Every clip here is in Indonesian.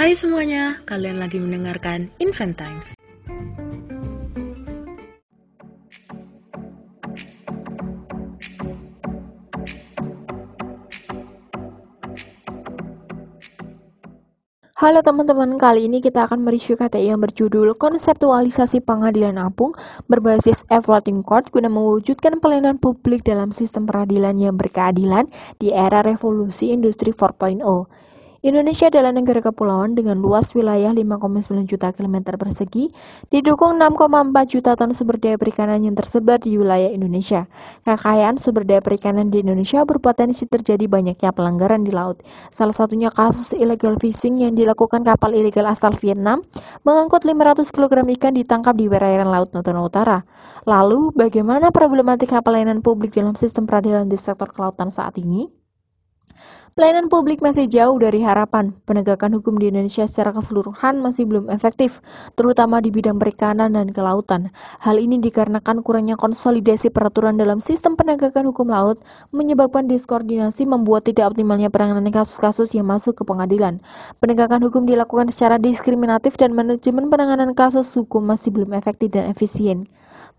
Hai semuanya, kalian lagi mendengarkan Invent Times. Halo teman-teman, kali ini kita akan mereview KTI yang berjudul Konseptualisasi Pengadilan Apung berbasis Floating Court guna mewujudkan pelayanan publik dalam sistem peradilan yang berkeadilan di era revolusi industri 4.0. Indonesia adalah negara kepulauan dengan luas wilayah 5,9 juta kilometer persegi, didukung 6,4 juta ton sumber daya perikanan yang tersebar di wilayah Indonesia. Kekayaan sumber daya perikanan di Indonesia berpotensi terjadi banyaknya pelanggaran di laut. Salah satunya kasus illegal fishing yang dilakukan kapal ilegal asal Vietnam mengangkut 500 kg ikan ditangkap di perairan Laut Natuna Utara. Lalu, bagaimana problematika pelayanan publik dalam sistem peradilan di sektor kelautan saat ini? Pelayanan publik masih jauh dari harapan. Penegakan hukum di Indonesia secara keseluruhan masih belum efektif, terutama di bidang perikanan dan kelautan. Hal ini dikarenakan kurangnya konsolidasi peraturan dalam sistem penegakan hukum laut, menyebabkan diskoordinasi membuat tidak optimalnya penanganan kasus-kasus yang masuk ke pengadilan. Penegakan hukum dilakukan secara diskriminatif dan manajemen penanganan kasus hukum masih belum efektif dan efisien.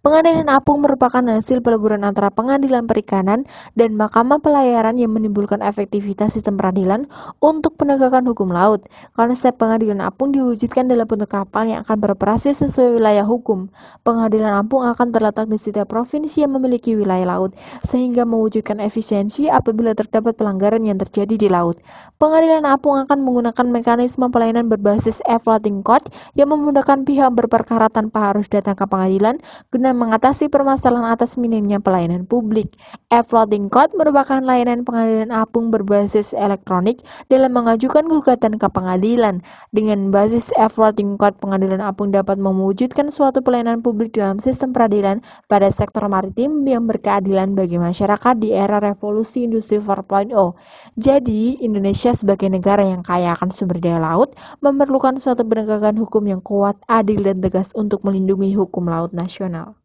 Pengadilan apung merupakan hasil peleburan antara pengadilan perikanan dan mahkamah pelayaran yang menimbulkan efektivitas sistem peradilan untuk penegakan hukum laut. Konsep pengadilan apung diwujudkan dalam bentuk kapal yang akan beroperasi sesuai wilayah hukum. Pengadilan apung akan terletak di setiap provinsi yang memiliki wilayah laut, sehingga mewujudkan efisiensi apabila terdapat pelanggaran yang terjadi di laut. Pengadilan apung akan menggunakan mekanisme pelayanan berbasis e-floating court yang memudahkan pihak berperkara tanpa harus datang ke pengadilan guna mengatasi permasalahan atas minimnya pelayanan publik. E-Floating Court merupakan layanan pengadilan apung berbasis elektronik dalam mengajukan gugatan ke pengadilan. Dengan basis E-Floating Court, pengadilan apung dapat mewujudkan suatu pelayanan publik dalam sistem peradilan pada sektor maritim yang berkeadilan bagi masyarakat di era revolusi industri 4.0. Jadi, Indonesia sebagai negara yang kaya akan sumber daya laut memerlukan suatu penegakan hukum yang kuat, adil, dan tegas untuk melindungi hukum laut nasional.